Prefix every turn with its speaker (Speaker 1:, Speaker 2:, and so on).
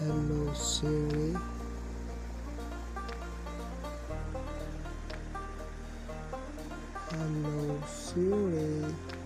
Speaker 1: Hello Siri. Hello Siri.